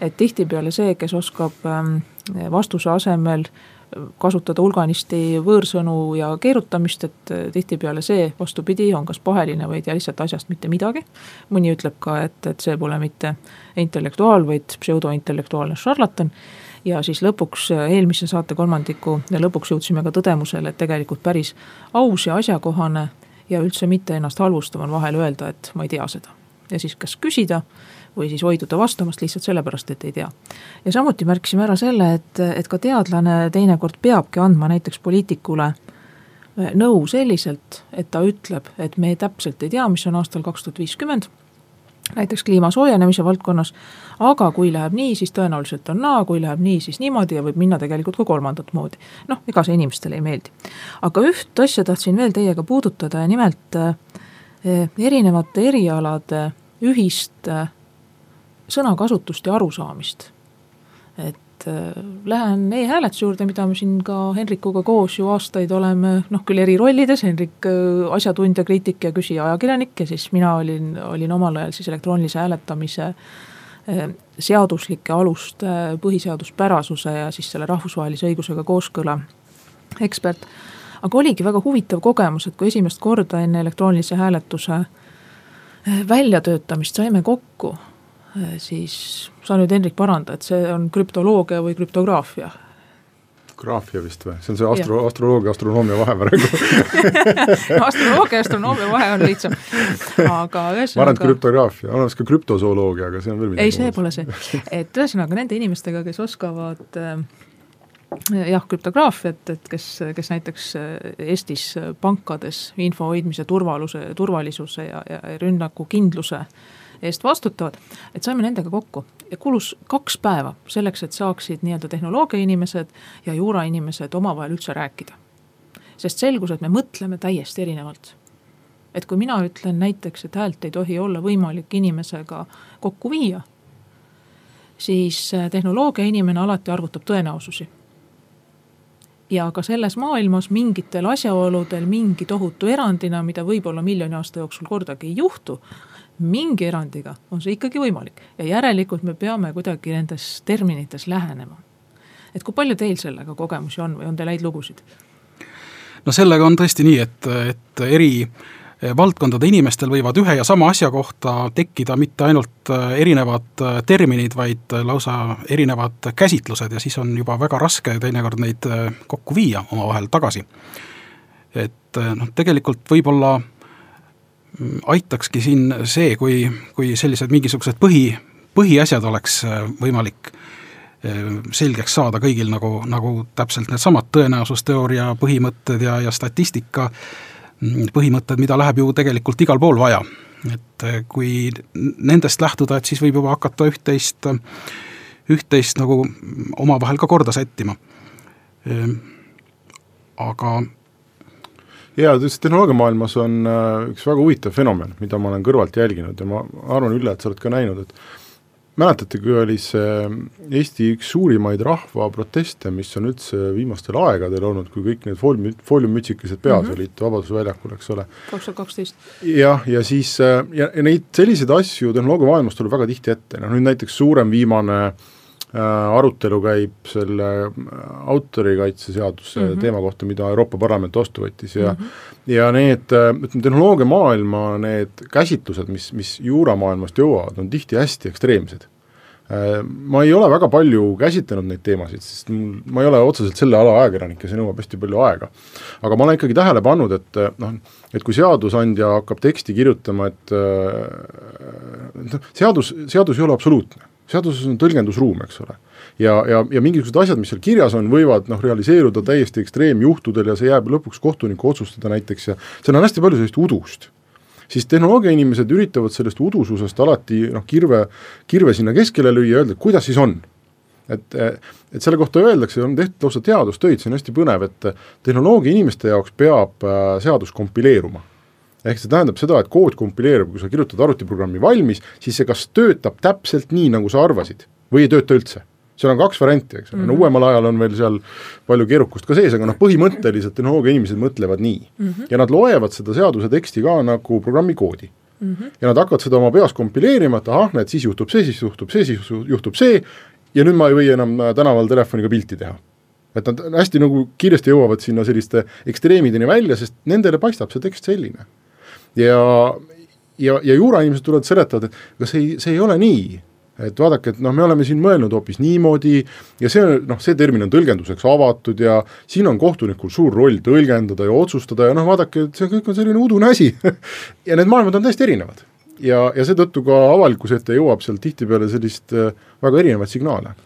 et tihtipeale see, kes oskab ähm, vastuse asemel kasutada hulganisti võõrsõnu ja keerutamist, et äh, tihtipeale see, vastupidi, on kas paheline või ei tea lihtsalt asjast mitte midagi. mõni ütleb ka, et, et see pole mitte intellektuaal, vaid pseudointellektuaalne šarlatan. ja siis lõpuks äh, eelmise saate kolmandiku lõpuks jõudsime ka tõdemusele, et tegelikult päris aus ja asjakohane ja üldse mitte ennast halvustav on vahel öelda, et ma ei tea seda. ja siis kas küsida või siis hoiduda vastamast lihtsalt sellepärast, et ei tea. ja samuti märkisime ära selle, et, et ka teadlane teinekord peabki andma näiteks poliitikule nõu selliselt, et ta ütleb, et me täpselt ei tea, mis on aastal kaks tuhat viiskümmend, näiteks kliima soojenemise valdkonnas, aga kui läheb nii, siis tõenäoliselt on naa, kui läheb nii, siis niimoodi ja võib minna tegelikult ka kolmandat moodi. noh, ega see inimestele ei meeldi. aga üht asja tahtsin veel teiega puudutada ja nimelt äh, erinevate erialade ühist sõnakasutust ja arusaamist. et äh, lähen e-hääletuse juurde, mida me siin ka Henrikuga koos ju aastaid oleme noh, küll eri rollides, Henrik äh, asjatundja, kriitik ja küsija ajakirjanik ja siis mina olin, olin omal ajal siis elektroonilise hääletamise seaduslike aluste põhiseaduspärasuse ja siis selle rahvusvahelise õigusega kooskõla ekspert. aga oligi väga huvitav kogemus, et kui esimest korda enne elektroonilise hääletuse väljatöötamist saime kokku, siis sa nüüd, Hendrik, paranda, et see on krüptoloogia või krüptograafia? graafia vist või, see on see astro, astroloogia, astronoomia vahe praegu. No astroloogia ja astronoomia vahe on lihtsam, aga ühesõnaga ma arvan, et krüptograafia, on olemas ka krüptozooloogia, aga see on veel midagi ei, see pole see, et ühesõnaga nende inimestega, kes oskavad äh, jah, krüptograafiat, et kes, kes näiteks Eestis pankades info hoidmise turvaluse, turvalisuse ja, ja rünnakukindluse eest vastutavad, et saime nendega kokku ja kulus kaks päeva selleks, et saaksid nii-öelda tehnoloogia inimesed ja juura inimesed omavahel üldse rääkida. sest selgus, et me mõtleme täiesti erinevalt. et kui mina ütlen näiteks, et häält ei tohi olla võimalik inimesega kokku viia, siis tehnoloogia inimene alati arvutab tõenäosusi ja ka selles maailmas mingitel asjaoludel mingi tohutu erandina, mida võib-olla miljoni aasta jooksul kordagi ei juhtu, mingi erandiga on see ikkagi võimalik ja järelikult me peame kuidagi nendes terminites lähenema. et kui palju teil sellega kogemusi on või on teil häid lugusid? no sellega on tõesti nii, et, et eri valdkondade inimestel võivad ühe ja sama asja kohta tekkida mitte ainult erinevad terminid, vaid lausa erinevad käsitlused ja siis on juba väga raske teinekord neid kokku viia omavahel tagasi. et noh, tegelikult võib-olla aitakski siin see, kui, kui sellised mingisugused põhi, põhiasjad oleks äh, võimalik äh, selgeks saada kõigil nagu, nagu täpselt needsamad tõenäosusteooria põhimõtted ja, ja statistika mm, põhimõtted, mida läheb ju tegelikult igal pool vaja. et äh, kui nendest lähtuda, et siis võib juba hakata üht-teist, üht-teist nagu omavahel ka korda sättima. aga jaa, tehnoloogiamaailmas on äh, üks väga huvitav fenomen, mida ma olen kõrvalt jälginud ja ma arvan, Ülle, et sa oled ka näinud, et mäletate, kui oli see Eesti üks suurimaid rahvaproteste, mis on üldse viimastel aegadel olnud, kui kõik need foolium, fooliummütsikesed peas mm -hmm. olid Vabaduse väljakul, eks ole. kaks tuhat kaksteist. jah, ja siis äh, ja, ja neid selliseid asju tehnoloogiamaailmas tuleb väga tihti ette, noh nüüd näiteks suurem viimane äh, Äh, arutelu käib selle äh, autorikaitseseaduse mm -hmm. teema kohta, mida Euroopa Parlament vastu võttis ja mm -hmm. ja need, äh, ütleme, tehnoloogiamaailma need käsitlused, mis, mis juuramaailmast jõuavad, on tihti hästi ekstreemsed. Ma ei ole väga palju käsitlenud neid teemasid, sest mul, ma ei ole otseselt selle ala ajakirjanik ja see nõuab hästi palju aega. aga ma olen ikkagi tähele pannud, et noh, et kui seadusandja hakkab teksti kirjutama, et noh, seadus, seadus ei ole absoluutne seaduses on tõlgendusruum, eks ole. ja, ja, ja mingisugused asjad, mis seal kirjas on, võivad noh, realiseeruda täiesti ekstreemjuhtudel ja see jääb lõpuks kohtuniku otsustada näiteks ja seal on hästi palju sellist udust siis tehnoloogiainimesed üritavad sellest udususest alati noh, kirve, kirve sinna keskele lüüa ja öelda, et kuidas siis on. et, et selle kohta öeldakse, on tehtud lausa teadustöid, see on hästi põnev, et tehnoloogia inimeste jaoks peab äh, seadus kompileeruma ehk see tähendab seda, et kood kompileerub, kui sa kirjutad arvutiprogrammi valmis, siis see kas töötab täpselt nii, nagu sa arvasid, või ei tööta üldse. Seal on kaks varianti, eks ole mm -hmm., no mhm. uuemal ajal on veel seal palju keerukust ka sees, aga noh, põhimõtteliselt tehnoloogia inimesed mõtlevad nii mm. -hmm. ja nad loevad seda seaduse teksti ka nagu programmi koodi mm. -hmm. ja nad hakkavad seda oma peas kompileerima, et ahah, näed, siis juhtub see, siis juhtub see, siis juhtub see, ja nüüd ma ei või enam äh, tänaval telefoniga pilti teha et nad hästi nagu kiiresti jõuavad sinna selliste ekstreemideni välja, sest nendele paistab see tekst selline ja, ja, ja juurainimesed tulevad, seletavad, et aga see ei, see ei ole nii et vaadake, et noh, me oleme siin mõelnud hoopis niimoodi ja see noh, see termin on tõlgenduseks avatud ja siin on kohtunikul suur roll tõlgendada ja otsustada ja noh, vaadake, et see kõik on selline udune asi ja need maailmad on täiesti erinevad. ja, ja seetõttu ka avalikkuse ette jõuab seal tihtipeale sellist äh, väga erinevaid signaale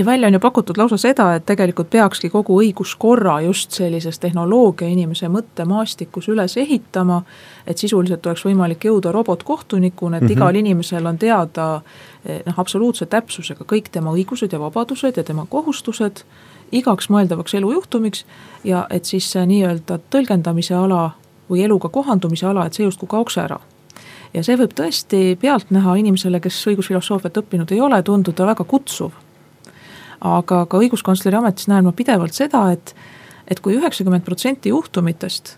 ja välja on ju pakutud lausa seda, et tegelikult peakski kogu õiguskorra just sellises tehnoloogia inimese mõttemaastikus üles ehitama, et sisuliselt oleks võimalik jõuda robotkohtunikuna, et mm -hmm. igal inimesel on teada eh, noh, absoluutse täpsusega kõik tema õigused ja vabadused ja tema kohustused igaks mõeldavaks elujuhtumiks ja et siis see nii-öelda tõlgendamise ala või eluga kohandumise ala, et see justkui kaoks ära ja see võib tõesti pealtnäha inimesele, kes õigusfilosoofiat õppinud ei ole, tunduda väga kutsuv aga ka õiguskantsleri ametis näen ma pidevalt seda, et et kui üheksakümmend protsenti juhtumitest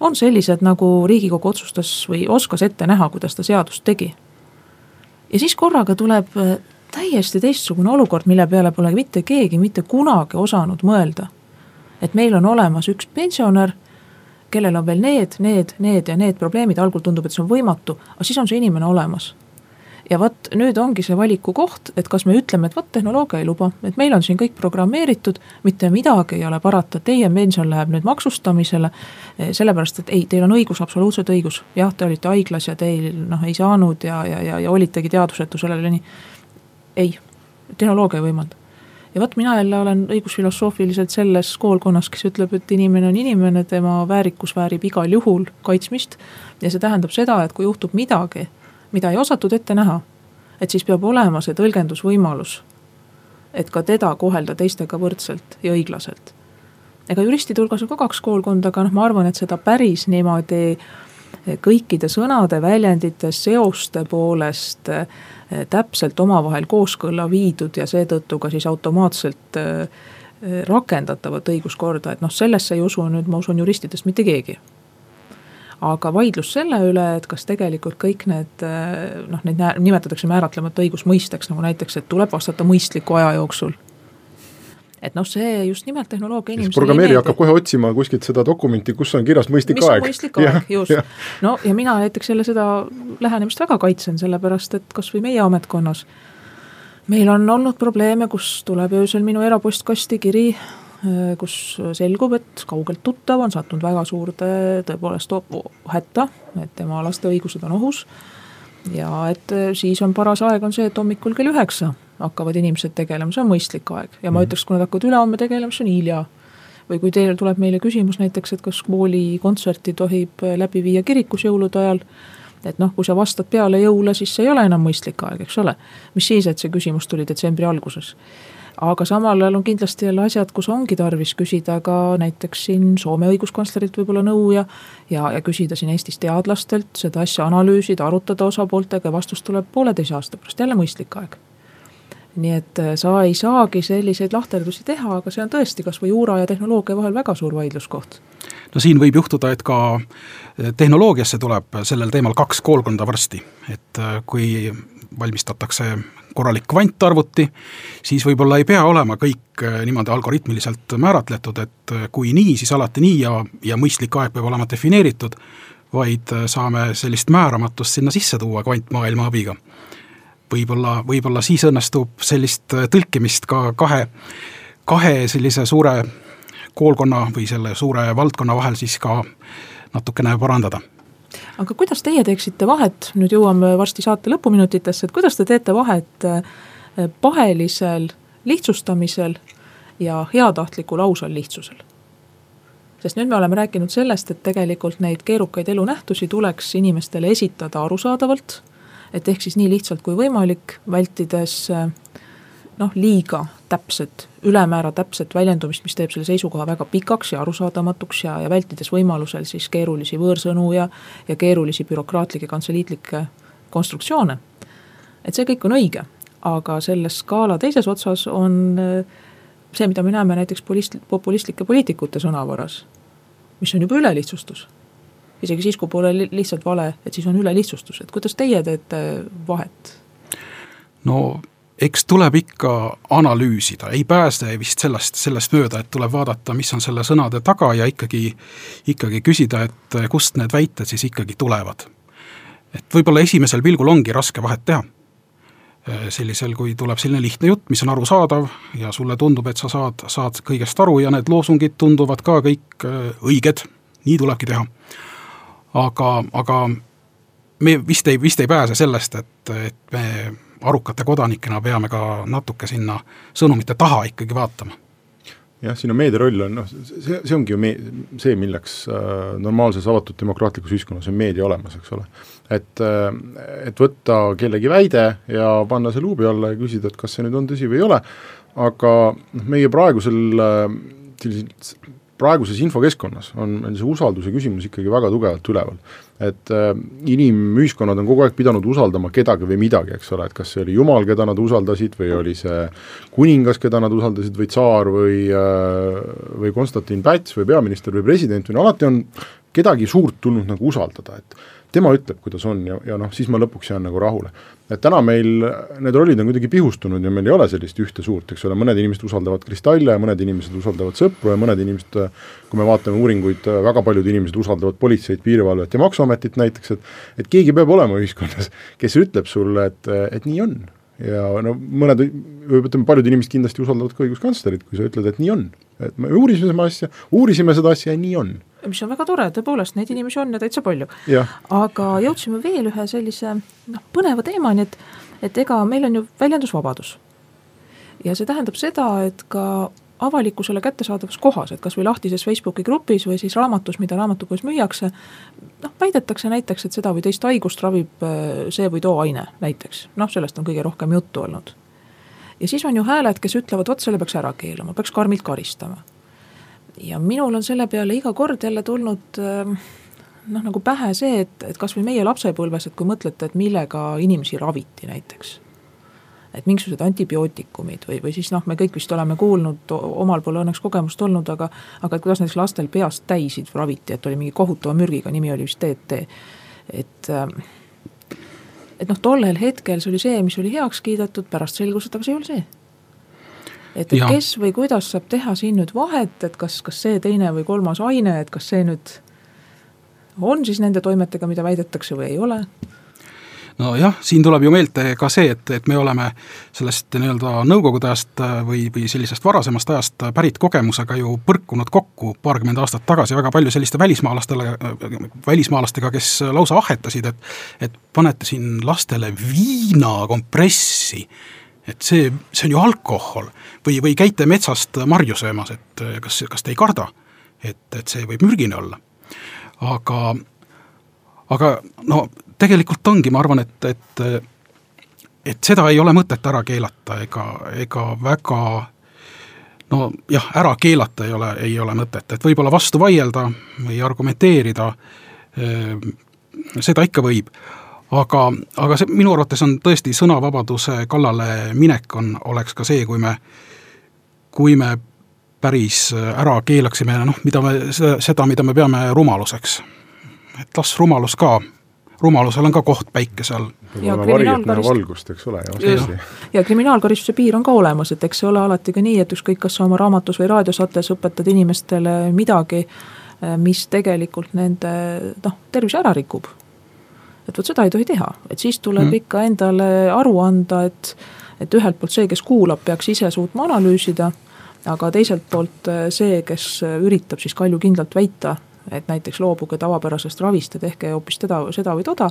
on sellised, nagu Riigikogu otsustas või oskas ette näha, kuidas ta seadust tegi. ja siis korraga tuleb äh, täiesti teistsugune olukord, mille peale pole mitte keegi mitte kunagi osanud mõelda. et meil on olemas üks pensionär, kellel on veel need, need, need ja need probleemid, algul tundub, et see on võimatu, aga siis on see inimene olemas ja vot nüüd ongi see valiku koht, et kas me ütleme, et vot tehnoloogia ei luba, et meil on siin kõik programmeeritud, mitte midagi ei ole parata, teie pension läheb nüüd maksustamisele. Eh, sellepärast, et ei, teil on õigus, absoluutselt õigus, jah, te olite haiglas ja teil noh, ei saanud ja, ja, ja, ja olitegi teadvusetu sellele nii. ei, tehnoloogia ei võimalda ja vot mina jälle olen õigusfilosoofiliselt selles koolkonnas, kes ütleb, et inimene on inimene, tema väärikus väärib igal juhul kaitsmist. ja see tähendab seda, et kui juhtub midagi mida ei osatud ette näha, et siis peab olema see tõlgendusvõimalus, et ka teda kohelda teistega võrdselt ja õiglaselt. ega juristide hulgas on ka kaks koolkonda, aga noh, ma arvan, et seda päris niimoodi kõikide sõnade, väljendite, seoste poolest eh, täpselt omavahel kooskõlla viidud ja seetõttu ka siis automaatselt eh, rakendatavat õiguskorda, et noh, sellesse ei usu nüüd, ma usun, juristidest mitte keegi aga vaidlus selle üle, et kas tegelikult kõik need noh, neid nimetatakse määratlemata õigusmõisteks, nagu näiteks, et tuleb vastata mõistliku aja jooksul et noh, see just nimelt tehnoloogia inimesele programmeerija hakkab kohe otsima kuskilt seda dokumenti, kus on kirjas mõistlik mis aeg. mõistlik aeg, just. no ja mina näiteks jälle seda lähenemist väga kaitsen, sellepärast et kas või meie ametkonnas meil on olnud probleeme, kus tuleb öösel minu erapostkasti kiri kus selgub, et kaugelt tuttav on sattunud väga suurde tõepoolest hätta, et tema laste õigused on ohus. ja et äh, siis on paras aeg, on see, et hommikul kell üheksa hakkavad inimesed tegelema, see on mõistlik aeg ja ma mhm. ütleks, kui nad hakkavad ülehomme tegelema, see on hilja. või kui teil tuleb meile küsimus näiteks, et kas koolikontserti tohib äh, läbi viia kirikus jõulude ajal et noh, kui sa vastad peale jõule, siis see ei ole enam mõistlik aeg, eks ole. mis siis, et see küsimus tuli detsembri alguses aga samal ajal on kindlasti jälle asjad, kus ongi tarvis küsida ka näiteks siin Soome õiguskantslerilt võib-olla nõu ja ja, ja küsida siin Eestis teadlastelt, seda asja analüüsida, arutada osapooltega ja vastus tuleb pooleteise aasta pärast, jälle mõistlik aeg. nii et äh, sa ei saagi selliseid lahterdusi teha, aga see on tõesti kas või juura ja tehnoloogia vahel väga suur vaidluskoht. No siin võib juhtuda, et ka äh, tehnoloogiasse tuleb sellel teemal kaks koolkonda varsti, et äh, kui valmistatakse korralik kvantarvuti, siis võib-olla ei pea olema kõik äh, niimoodi algoritmiliselt määratletud, et äh, kui nii, siis alati nii ja, ja mõistlik aeg peab olema defineeritud, vaid äh, saame sellist määramatust sinna sisse tuua kvantmaailma abiga. võib-olla, võib-olla siis õnnestub sellist tõlkimist ka kahe, kahe sellise suure koolkonna või selle suure valdkonna vahel siis ka natukene parandada aga kuidas teie teeksite vahet, nüüd jõuame varsti saate lõpuminutitesse, et kuidas te teete vahet äh, pahelisel lihtsustamisel ja heatahtlikul ausal lihtsusel? sest nüüd me oleme rääkinud sellest, et tegelikult neid keerukaid elunähtusi tuleks inimestele esitada arusaadavalt, et ehk siis nii lihtsalt kui võimalik, vältides äh, noh, liiga täpset, ülemäära täpset väljendumist, mis teeb selle seisukoha väga pikaks ja arusaadamatuks ja, ja vältides võimalusel siis keerulisi võõrsõnu ja, ja keerulisi bürokraatlikke kantseliitlikke konstruktsioone. et see kõik on õige, aga selle skaala teises otsas on äh, see, mida me näeme näiteks polist-, populistlike poliitikute sõnavaras, mis on juba ülelihtsustus. isegi siis, kui pole lihtsalt vale, et siis on ülelihtsustus, et kuidas teie teete vahet? no eks tuleb ikka analüüsida, ei pääse vist sellest, sellest mööda, et tuleb vaadata, mis on selle sõnade taga ja ikkagi, ikkagi küsida, et kust need väited siis ikkagi tulevad. et võib-olla esimesel pilgul ongi raske vahet teha. sellisel, kui tuleb selline lihtne jutt, mis on arusaadav ja sulle tundub, et sa saad, saad kõigest aru ja need loosungid tunduvad ka kõik äh, õiged, nii tulebki teha. aga, aga me vist ei, vist ei pääse sellest, et, et me arukate kodanikena peame ka natuke sinna sõnumite taha ikkagi vaatama jah, siin on meedia roll on noh, see, see ongi ju me-, see, milleks äh, normaalses avatud demokraatlikus ühiskonnas on meedia olemas, eks ole. et äh,, et võtta kellegi väide ja panna see luubi alla ja küsida, et kas see nüüd on tõsi või ei ole, aga noh, meie praegusel äh, praeguses infokeskkonnas on see usalduse küsimus ikkagi väga tugevalt üleval. Et äh, inimühiskonnad on kogu aeg pidanud usaldama kedagi või midagi, eks ole, et kas see oli jumal, keda nad usaldasid, või oli see kuningas, keda nad usaldasid, või tsaar või äh, või Konstantin Päts või peaminister või president või no alati on kedagi suurt tulnud nagu usaldada, et tema ütleb, kuidas on ja, ja noh, siis ma lõpuks jään nagu rahule et täna meil need rollid on kuidagi pihustunud ja meil ei ole sellist ühte suurt, eks ole, mõned inimesed usaldavad kristalle ja mõned inimesed usaldavad sõpru ja mõned inimesed, kui me vaatame uuringuid, väga paljud inimesed usaldavad politseid, piirivalvet ja Maksuametit näiteks, et et keegi peab olema ühiskonnas, kes ütleb sulle, et, et nii on. ja no mõned, ütleme, paljud inimesed kindlasti usaldavad ka õiguskantslerit, kui sa ütled, et nii on. et me uurisime seda asja, uurisime seda asja ja nii on mis on väga tore, tõepoolest neid inimesi on ja täitsa palju. aga jõudsime veel ühe sellise noh, põneva teemani, et, et ega meil on ju väljendusvabadus. ja see tähendab seda, et ka avalikkusele kättesaadavas kohas, et kas või lahtises Facebooki grupis või siis raamatus, mida raamatukogus müüakse, noh, väidetakse näiteks, et seda või teist haigust ravib äh, see või too aine näiteks, noh, sellest on kõige rohkem juttu olnud. ja siis on ju hääled, kes ütlevad, vot selle peaks ära keelama, peaks karmilt karistama ja minul on selle peale iga kord jälle tulnud ähm, noh, nagu pähe see, et, et kas või meie lapsepõlves, et kui mõtlete, et millega inimesi raviti näiteks. et mingisugused antibiootikumid või, või siis noh, me kõik vist oleme kuulnud, omal pole õnneks kogemust olnud, aga aga et kuidas näiteks lastel peast täisid raviti, et oli mingi kohutava mürgiga, nimi oli vist DDT. et ähm, et noh, tollel hetkel see oli see, mis oli heaks kiidetud, pärast selgus, et aga see ei ole see et, et kes või kuidas saab teha siin nüüd vahet, et kas, kas see teine või kolmas aine, et kas see nüüd on siis nende toimetega, mida väidetakse või ei ole? nojah, siin tuleb ju meelde ka see, et, et me oleme sellest nii-öelda nõukogude ajast äh, või, või sellisest varasemast ajast pärit kogemusega ju põrkunud kokku paarkümmend aastat tagasi väga palju selliste välismaalastele, välismaalastega, kes lausa ahetasid, et et panete siin lastele viinakompressi et see, see on ju alkohol. Või, või käite metsast marju söömas, et kas, kas te ei karda, et, et see võib mürgine olla. aga, aga no tegelikult ongi, ma arvan, et, et et seda ei ole mõtet ära keelata ega, ega väga no jah, ära keelata ei ole, ei ole mõtet, et võib-olla vastu vaielda või argumenteerida, seda ikka võib aga, aga see minu arvates on tõesti sõnavabaduse kallale minek on, oleks ka see, kui me, kui me päris ära keelaksime noh, mida me, seda, mida me peame rumaluseks. et las rumalus ka, rumalusel on ka koht päikese all. ja kriminaalkarist-. valgust, eks ole, ja ja kriminaalkaristuse piir on ka olemas, et eks see ole alati ka nii, et ükskõik, kas sa oma raamatus või raadiosaates õpetad inimestele midagi, mis tegelikult nende noh, tervise ära rikub et vot seda ei tohi teha, et siis tuleb mm. ikka endale aru anda, et et ühelt poolt see, kes kuulab, peaks ise suutma analüüsida, aga teiselt poolt eh, see, kes üritab siis kaljukindlalt väita, et näiteks loobuge tavapärasest ravist ja tehke hoopis teda, seda või toda,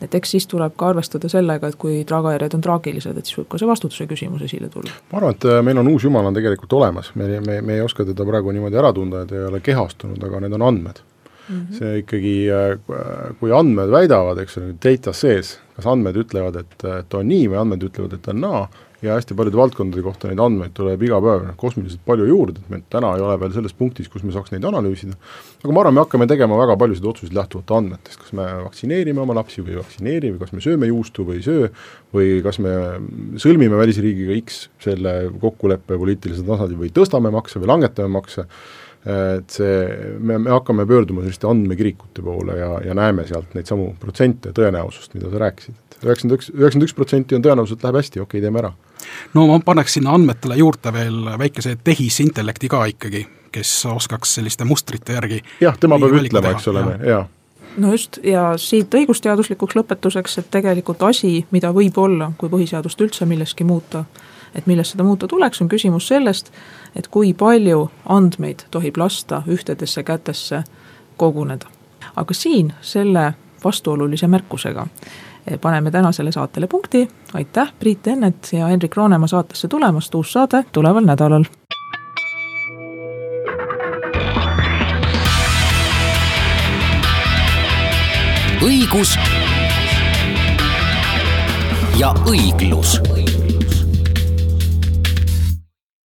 et eks siis tuleb ka arvestada sellega, et kui tagajärjed on traagilised, et siis võib ka see vastutuse küsimus esile tulla. ma arvan, et eh, meil on uus jumal on tegelikult olemas, me, me, me ei oska teda praegu niimoodi ära tunda, et ei ole kehastunud, aga need on andmed mm. -hmm. see ikkagi, äh, kui andmed väidavad, eks ole, data sees, kas andmed ütlevad, et, et on nii või andmed ütlevad, et on naa, ja hästi paljude valdkondade kohta neid andmeid tuleb iga päev noh, kosmiliselt palju juurde, et me täna ei ole veel selles punktis, kus me saaks neid analüüsida, aga ma arvan, me hakkame tegema väga paljusid otsuseid lähtuvalt andmetest, kas me vaktsineerime oma lapsi või ei vaktsineeri või kas me sööme juustu või ei söö, või kas me sõlmime välisriigiga X selle kokkuleppe poliitilisel tasandil või tõstame makse või langetame makse, et see, me, me hakkame pöörduma selliste andmekirikute poole ja, ja näeme sealt neid samu protsente, tõenäosust, mida sa rääkisid, et üheksakümmend üks, üheksakümmend üks protsenti on tõenäosus, et läheb hästi, okei okay,, teeme ära. no ma paneks sinna andmetele juurde veel väikese tehisintellekti ka ikkagi, kes oskaks selliste mustrite järgi jah, tema peab ütlema, eks ole, jaa. No just, ja siit õigusteaduslikuks lõpetuseks, et tegelikult asi, mida võib olla, kui põhiseadust üldse milleski muuta, et millest seda muuta tuleks, on küsimus sellest, et kui palju andmeid tohib lasta ühtedesse kätesse koguneda. aga siin selle vastuolulise märkusega. paneme tänasele saatele punkti, aitäh, Priit Ennet ja Hendrik Roonemaa saatesse tulemast, uus saade tuleval nädalal. õigus ja õiglus